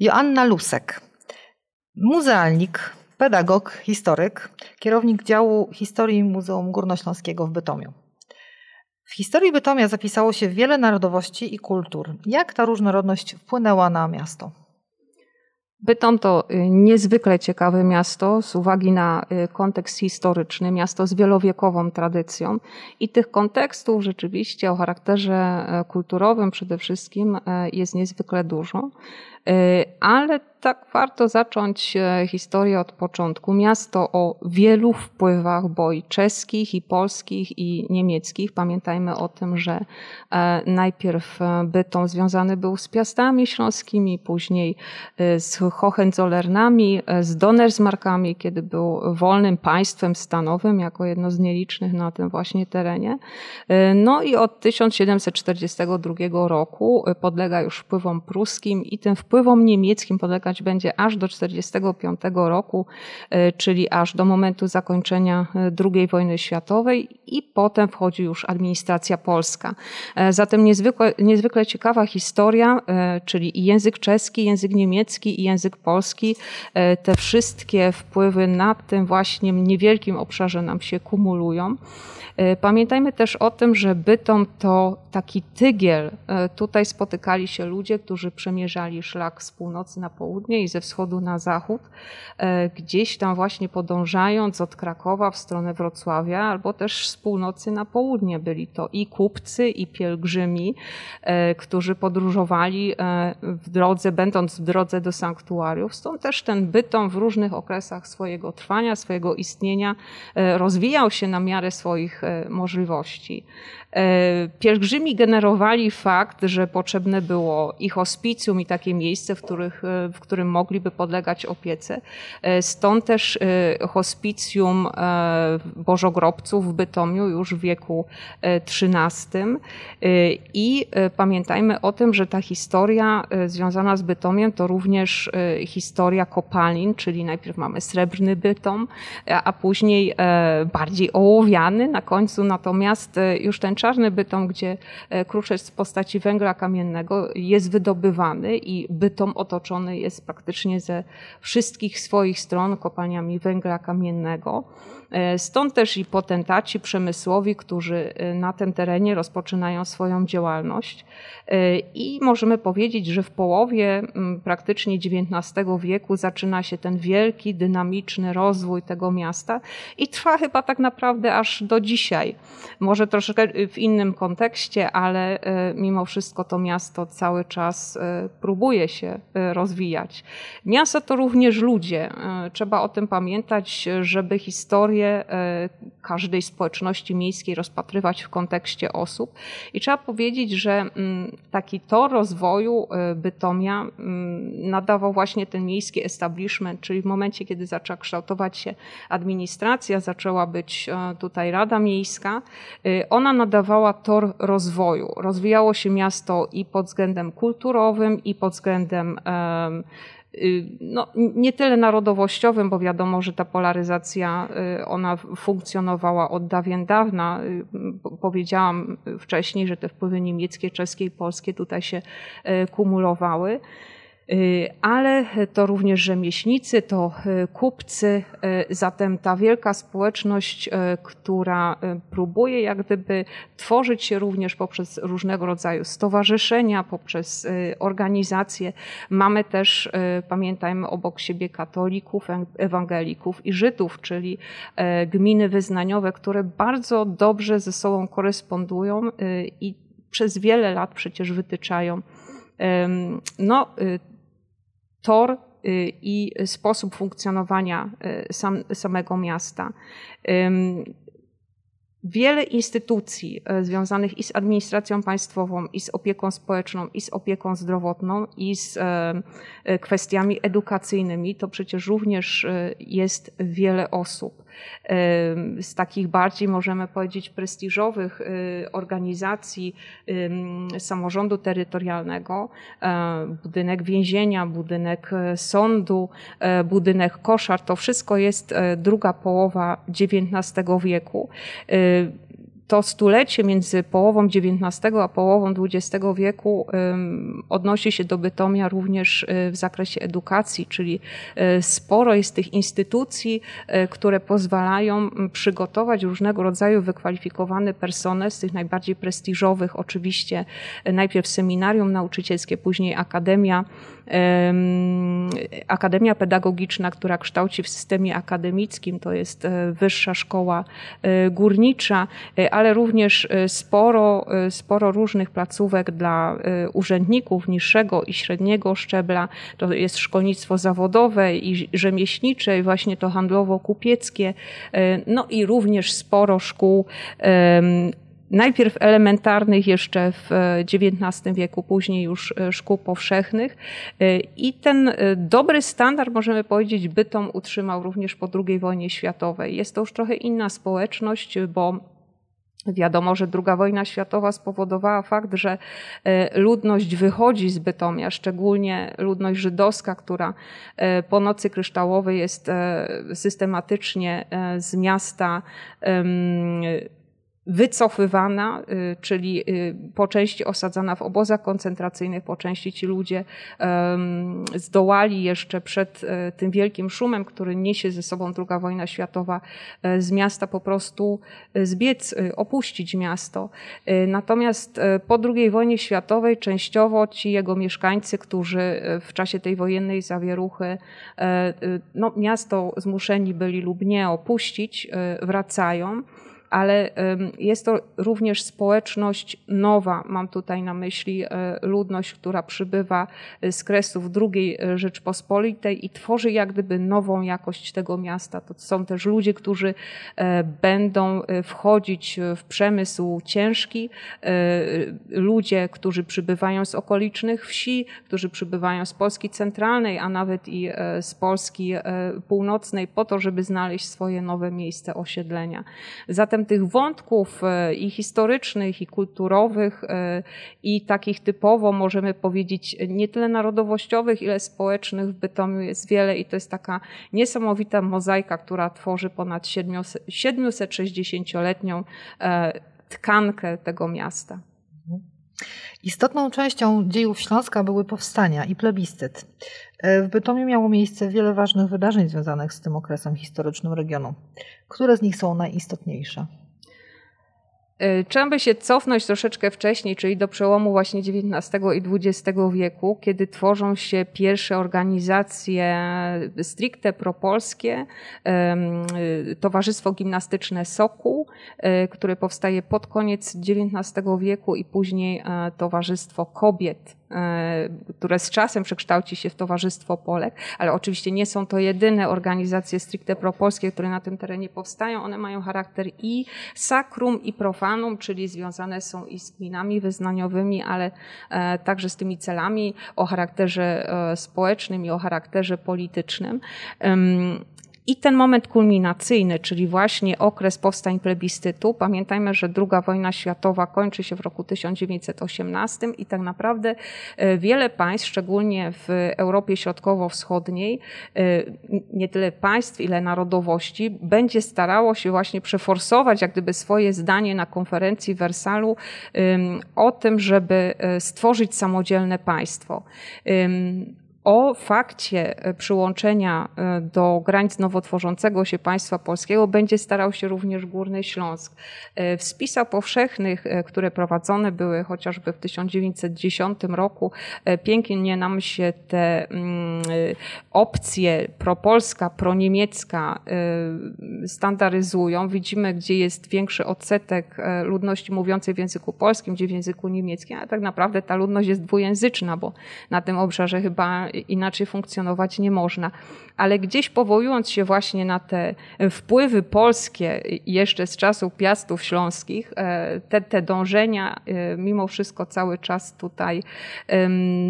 Joanna Lusek, muzealnik, pedagog, historyk, kierownik działu historii Muzeum Górnośląskiego w Bytomiu. W historii Bytomia zapisało się wiele narodowości i kultur. Jak ta różnorodność wpłynęła na miasto? Bytom to y, niezwykle ciekawe miasto z uwagi na y, kontekst historyczny, miasto z wielowiekową tradycją i tych kontekstów rzeczywiście o charakterze e, kulturowym przede wszystkim e, jest niezwykle dużo. E, ale tak warto zacząć e, historię od początku. Miasto o wielu wpływach, bo i czeskich, i polskich, i niemieckich. Pamiętajmy o tym, że e, najpierw Bytom związany był z Piastami Śląskimi, później z Hohenzollernami, z Donnersmarkami, kiedy był wolnym państwem stanowym, jako jedno z nielicznych na tym właśnie terenie. No i od 1742 roku podlega już wpływom pruskim i ten wpływ wpływom niemieckim podlegać będzie aż do 1945 roku, e, czyli aż do momentu zakończenia e, II wojny światowej i potem wchodzi już administracja polska. E, zatem niezwykle, niezwykle ciekawa historia, czyli i język czeski, język niemiecki i język polski, te wszystkie wpływy na tym właśnie niewielkim obszarze nam się kumulują. E, pamiętajmy też o tym, że Bytom to taki tygiel. E, tutaj spotykali się ludzie, którzy przemierzali szlak z północy na południe i ze wschodu na zachód, e, gdzieś tam właśnie podążając od Krakowa w stronę Wrocławia, albo też z północy na południe byli to i kupcy, i pielgrzymi, którzy podróżowali w drodze, będąc w drodze do sanktuariów. Stąd też ten Bytom w różnych okresach swojego trwania, swojego istnienia rozwijał się na miarę swoich możliwości. E, pielgrzymi generowali fakt, że potrzebne było i hospicjum, i takie miejsce, w, których, e, w którym mogliby podlegać opiece. Stąd też hospicjum bożogrobców w Bytomiu już w wieku XIII. I pamiętajmy o tym, że ta historia związana z Bytomiem to również historia kopalin, czyli najpierw mamy srebrny Bytom, a później bardziej ołowiany na końcu końcu natomiast e, już ten czarny bytom, gdzie e, kruszec w postaci węgla kamiennego jest wydobywany i bytom otoczony jest praktycznie ze wszystkich swoich stron kopalniami węgla kamiennego. E, stąd też i potentaci przemysłowi, którzy na tym terenie rozpoczynają swoją działalność. I możemy powiedzieć, że w połowie praktycznie XIX wieku zaczyna się ten wielki, dynamiczny rozwój tego miasta i trwa chyba tak naprawdę aż do dzisiaj. Może troszkę w innym kontekście, ale e, mimo wszystko to miasto cały czas e, próbuje się e, rozwijać. Miasto to również ludzie. Trzeba o tym pamiętać, żeby historię każdej społeczności miejskiej rozpatrywać w kontekście osób. I trzeba powiedzieć, że mm, taki tor rozwoju Bytomia mm, nadawał właśnie ten miejski establishment, czyli w momencie, kiedy zaczęła kształtować się administracja, zaczęła być tutaj Rada Miejska, ona nadawała tor rozwoju. Rozwijało się miasto i pod względem kulturowym, i pod względem no, nie tyle narodowościowym, bo wiadomo, że ta polaryzacja y, ona funkcjonowała od dawien dawna. Powiedziałam wcześniej, że te wpływy niemieckie, czeskie i polskie tutaj się kumulowały. Y, ale to również rzemieślnicy, to y, kupcy, y, zatem ta wielka społeczność, która próbuje jak gdyby tworzyć się również poprzez różnego rodzaju stowarzyszenia, poprzez organizacje. Mamy też, pamiętajmy, obok siebie katolików, ewangelików i Żydów, czyli gminy wyznaniowe, które bardzo dobrze ze sobą korespondują i przez wiele lat przecież wytyczają no, tor y, i sposób funkcjonowania y, sam, samego miasta. Wiele instytucji y, związanych i z administracją państwową, i z opieką społeczną, i z opieką zdrowotną, i z kwestiami edukacyjnymi, to przecież również jest wiele osób z takich bardziej, możemy powiedzieć, prestiżowych y, organizacji samorządu terytorialnego, e, budynek więzienia, budynek e, sądu, e, budynek koszar, to wszystko jest druga połowa XIX wieku to stulecie między połową XIX a połową XX wieku odnosi się do Bytomia również w zakresie edukacji, czyli sporo jest tych instytucji, które pozwalają przygotować różnego rodzaju wykwalifikowany personel z tych najbardziej prestiżowych, oczywiście najpierw seminarium nauczycielskie, później akademia Akademia Pedagogiczna, która kształci w systemie akademickim, to jest e, wyższa szkoła e, górnicza, e, ale również sporo, sporo różnych placówek dla urzędników niższego i średniego szczebla. To jest szkolnictwo zawodowe i rzemieślnicze, i właśnie to handlowo-kupieckie, no i również sporo szkół najpierw elementarnych jeszcze w XIX wieku, później już e, szkół powszechnych. E, I ten e, dobry standard, możemy powiedzieć, bytom utrzymał również po II wojnie światowej. Jest to już trochę inna społeczność, bo Wiadomo, że II wojna światowa spowodowała fakt, że ludność wychodzi z Bytomia, szczególnie ludność żydowska, która po nocy kryształowej jest systematycznie z miasta wycofywana, y, czyli y, po części osadzana w obozach koncentracyjnych, po części ci ludzie zdołali jeszcze przed e, tym wielkim szumem, który niesie ze sobą II wojna światowa, e, z miasta po prostu e, zbiec, opuścić miasto. Natomiast po II wojnie światowej częściowo ci jego mieszkańcy, którzy w czasie tej wojennej zawieruchy no, miasto zmuszeni byli lub nie opuścić, wracają ale jest to również społeczność nowa. Mam tutaj na myśli e, ludność, która przybywa e, z kresów II e, Rzeczpospolitej i tworzy jak gdyby nową jakość tego miasta. To są też ludzie, którzy będą wchodzić w przemysł ciężki, ludzie, którzy przybywają z okolicznych wsi, którzy przybywają z Polski centralnej, a nawet i z Polski północnej po to, żeby znaleźć swoje nowe miejsce osiedlenia. Zatem tych wątków e, i historycznych, i kulturowych, e, i takich typowo, możemy powiedzieć, nie tyle narodowościowych, ile społecznych w Bytomiu jest wiele i to jest taka niesamowita mozaika, która tworzy ponad 760-letnią e, tkankę tego miasta. Istotną częścią dziejów Śląska były powstania i plebiscyt. W Bytomiu miało miejsce wiele ważnych wydarzeń związanych z tym okresem historycznym regionu. Które z nich są najistotniejsze? Trzeba by się cofnąć troszeczkę wcześniej, czyli do przełomu właśnie XIX i XX wieku, kiedy tworzą się pierwsze organizacje stricte propolskie, y, Towarzystwo Gimnastyczne Sokół, które powstaje pod koniec XIX wieku i później Towarzystwo Kobiet E, które z czasem przekształci się w Towarzystwo Polek, ale oczywiście nie są to jedyne organizacje stricte propolskie, które na tym terenie powstają. One mają charakter i sakrum, i profanum, czyli związane są i z gminami wyznaniowymi, ale e, także z tymi celami o charakterze e, społecznym i o charakterze politycznym. I ten moment kulminacyjny, czyli właśnie okres powstań plebiscytu, pamiętajmy, że II wojna światowa kończy się w roku 1918 i tak naprawdę e, wiele państw, szczególnie w Europie Środkowo-Wschodniej, e, nie tyle państw, ile narodowości, będzie starało się właśnie przeforsować jak gdyby swoje zdanie na konferencji w Wersalu o tym, żeby e, stworzyć samodzielne państwo o fakcie e, przyłączenia e, do granic nowotworzącego się państwa polskiego będzie starał się również Górny Śląsk. E, w spisach powszechnych, które prowadzone były chociażby w 1910 roku, pięknie nam się te mm, opcje propolska, proniemiecka standaryzują. Widzimy, gdzie jest większy odsetek ludności mówiącej w języku polskim, gdzie w języku niemieckim, a tak naprawdę ta ludność jest dwujęzyczna, bo na tym obszarze chyba inaczej funkcjonować nie można. Ale gdzieś powołując się właśnie na te wpływy polskie jeszcze z czasów piastów śląskich, e, te, te dążenia e, mimo wszystko cały czas tutaj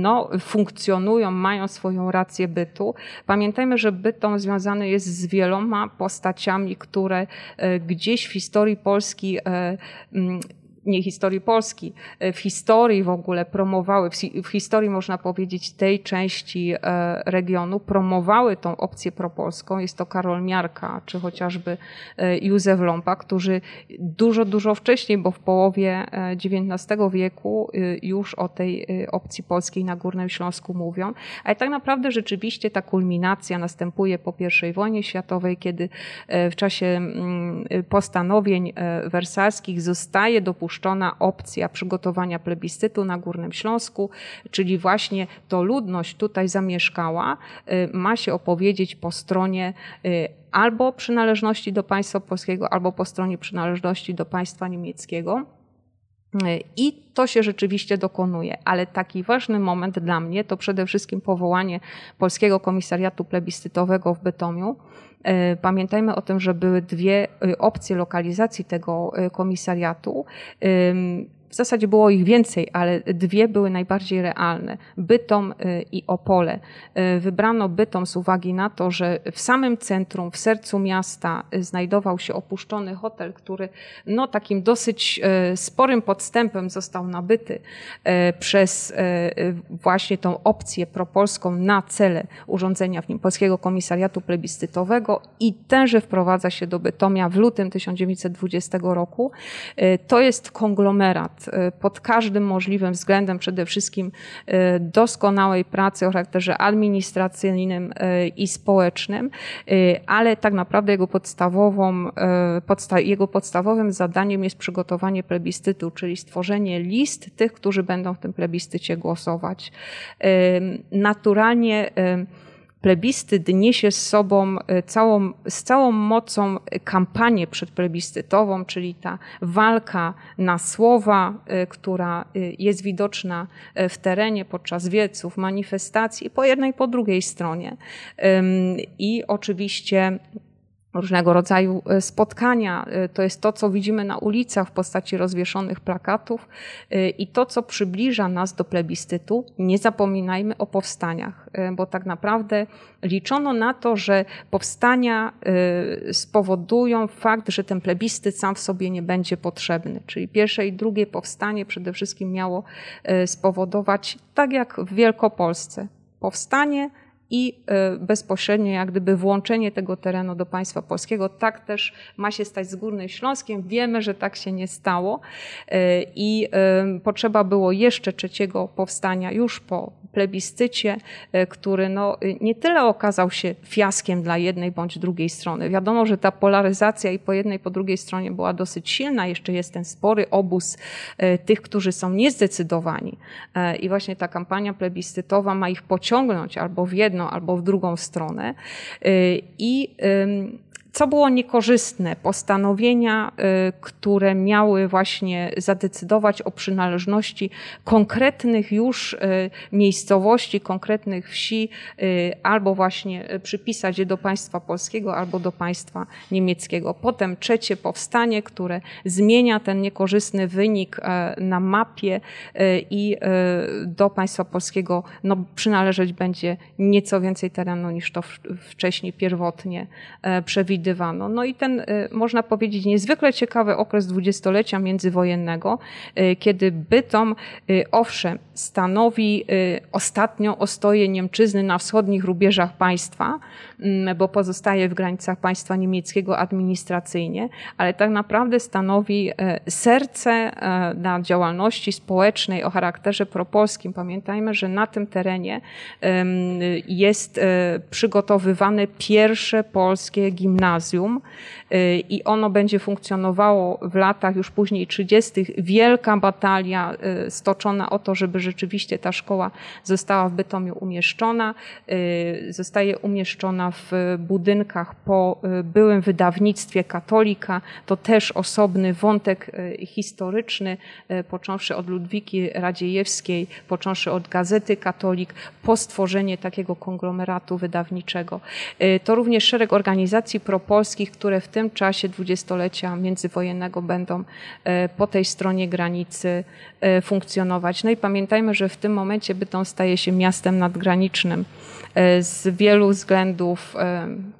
no, funkcjonują, mają swoją rację bytu. Pamiętajmy, że bytom związany jest z wieloma postaciami, które e, gdzieś w historii Polski nie historii Polski, e, w historii w ogóle promowały, w historii można powiedzieć tej części e, regionu promowały tą opcję propolską. Jest to Karol Miarka, czy chociażby e, Józef Lompa, którzy dużo, dużo wcześniej, bo w połowie XIX wieku już o tej opcji polskiej na Górnym Śląsku mówią. Ale tak naprawdę rzeczywiście ta kulminacja następuje po I wojnie światowej, kiedy w czasie mm, postanowień wersalskich zostaje dopuszczona dopuszczona opcja przygotowania plebiscytu na Górnym Śląsku, czyli właśnie to ludność tutaj zamieszkała, y, ma się opowiedzieć po stronie y, albo przynależności do państwa polskiego, albo po stronie przynależności do państwa niemieckiego. I to się rzeczywiście dokonuje, ale taki ważny moment dla mnie to przede wszystkim powołanie Polskiego Komisariatu Plebiscytowego w Bytomiu. Pamiętajmy o tym, że były dwie opcje lokalizacji tego komisariatu. W zasadzie było ich więcej, ale dwie były najbardziej realne. Bytom y, i Opole. Y, wybrano Bytom z uwagi na to, że w samym centrum, w sercu miasta y, znajdował się opuszczony hotel, który no, takim dosyć sporym podstępem został nabyty przez właśnie tą opcję propolską na cele urządzenia w nim Polskiego Komisariatu Plebiscytowego i tenże wprowadza się do Bytomia w lutym 1920 roku. To jest konglomerat Y, pod każdym możliwym względem, przede wszystkim y, doskonałej pracy o charakterze administracyjnym y, i społecznym, ale tak naprawdę jego podstawową, podsta jego podstawowym zadaniem jest przygotowanie plebiscytu, czyli stworzenie list tych, którzy będą w tym plebiscycie głosować. Naturalnie plebiscyt niesie z sobą e, całą, z całą mocą kampanię przedplebiscytową, czyli ta walka na słowa, e, która e, jest widoczna w terenie podczas wieców, manifestacji po jednej po drugiej stronie. I oczywiście różnego rodzaju e, spotkania. E, to jest to, co widzimy na ulicach w postaci rozwieszonych plakatów e, i to, co przybliża nas do plebiscytu. Nie zapominajmy o powstaniach, bo tak naprawdę liczono na to, że powstania spowodują fakt, że ten plebiscyt sam w sobie nie będzie potrzebny. Czyli pierwsze i drugie powstanie przede wszystkim miało spowodować, tak jak w Wielkopolsce, powstanie, i e, bezpośrednio jak gdyby włączenie tego terenu do państwa polskiego. Tak też ma się stać z Górnym Śląskiem. Wiemy, że tak się nie stało e, i e, potrzeba było jeszcze trzeciego powstania już po plebiscycie, który no, nie tyle okazał się fiaskiem dla jednej bądź drugiej strony. Wiadomo, że ta polaryzacja i po jednej, po drugiej stronie była dosyć silna. Jeszcze jest ten spory obóz tych, którzy są niezdecydowani. I właśnie ta kampania plebiscytowa ma ich pociągnąć albo w jedną, albo w drugą stronę. Y, I co było niekorzystne? Postanowienia, y, które miały właśnie zadecydować o przynależności konkretnych już y, miejscowości, konkretnych wsi, albo właśnie przypisać je do państwa polskiego, albo do państwa niemieckiego. Potem trzecie powstanie, które zmienia ten niekorzystny wynik e, na mapie i do państwa polskiego no, przynależeć będzie nieco więcej terenu niż to wcześniej pierwotnie e, przewidywano. No i ten, e, można powiedzieć, niezwykle ciekawy okres dwudziestolecia międzywojennego, e, kiedy Bytom, owszem, stanowi ostatnią ostoję Niemczyzny na wschodnich rubieżach państwa, mm, bo pozostaje w granicach państwa niemieckiego administracyjnie, ale tak naprawdę stanowi serce na działalności społecznej o charakterze propolskim. Pamiętajmy, że na tym terenie jest przygotowywane pierwsze polskie gimnazjum e, i ono będzie funkcjonowało w latach już później 30. Wielka batalia e, stoczona o to, żeby rzeczywiście ta szkoła została w Bytomiu umieszczona. Zostaje umieszczona w budynkach po byłym wydawnictwie katolika. To też osobny wątek historyczny, począwszy od Ludwiki Radziejewskiej, począwszy od Gazety Katolik, po stworzenie takiego konglomeratu wydawniczego. Y, to również szereg organizacji propolskich, które w tym czasie dwudziestolecia międzywojennego będą po tej stronie granicy funkcjonować. No i pamiętajmy, że w tym momencie Bytom staje się miastem nadgranicznym. Z wielu względów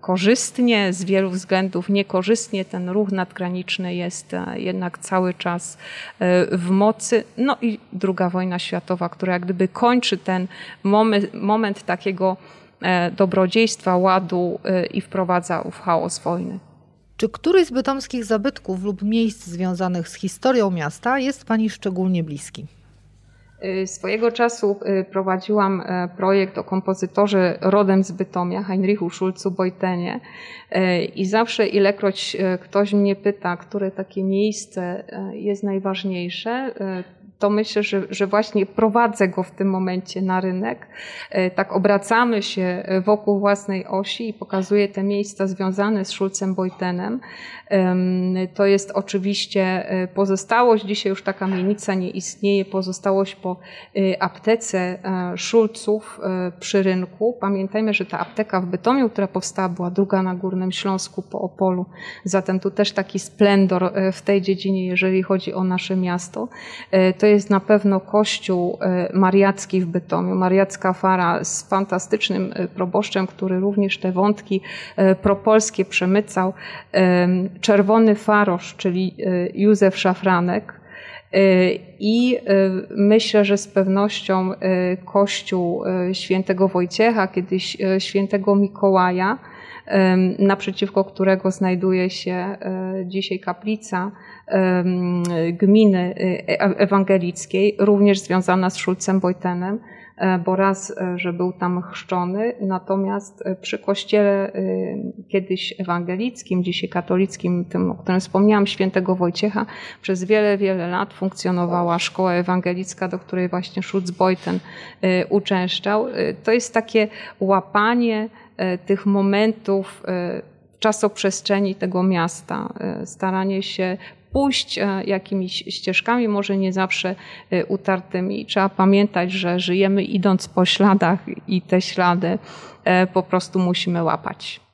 korzystnie, z wielu względów niekorzystnie ten ruch nadgraniczny jest jednak cały czas w mocy. No i druga wojna światowa, która jak gdyby kończy ten moment, moment takiego e, dobrodziejstwa, ładu e, i wprowadza w chaos wojny. Czy któryś z bytomskich zabytków lub miejsc związanych z historią miasta jest Pani szczególnie bliski? Y, swojego czasu prowadziłam e, projekt o kompozytorze rodem z Bytomia, Heinrichu Schulzu Bojtenie e, i zawsze ilekroć e, ktoś mnie pyta, które takie miejsce jest najważniejsze, to myślę, że, że właśnie prowadzę go w tym momencie na rynek. Tak obracamy się wokół własnej osi i pokazuję te miejsca związane z Schulzem Bojtenem. To jest oczywiście pozostałość, dzisiaj już taka kamienica nie istnieje, pozostałość po y, aptece e, Szulców e, przy rynku. Pamiętajmy, że ta apteka w Bytomiu, która powstała, była druga na Górnym Śląsku po Opolu. Zatem tu też taki splendor e, w tej dziedzinie, jeżeli chodzi o nasze miasto. To jest na pewno kościół mariacki w Bytomiu, mariacka fara z fantastycznym proboszczem, który również te wątki propolskie przemycał. Czerwony farosz, czyli Józef Szafranek, I myślę, że z pewnością kościół świętego Wojciecha, kiedyś świętego Mikołaja, naprzeciwko którego znajduje się dzisiaj kaplica gminy ewangelickiej, również związana z Szulcem Wojtenem, E, bo raz, e, że był tam chrzczony, natomiast e, przy kościele kiedyś ewangelickim, dzisiaj katolickim, tym, o którym wspomniałam, świętego Wojciecha, przez wiele, wiele lat funkcjonowała szkoła ewangelicka, do której właśnie Schulz-Beuten uczęszczał. To jest takie łapanie tych momentów czasoprzestrzeni tego miasta, staranie się pójść e, jakimiś ścieżkami, może nie zawsze e, utartymi. Trzeba pamiętać, że żyjemy idąc po śladach i te ślady e, po prostu musimy łapać.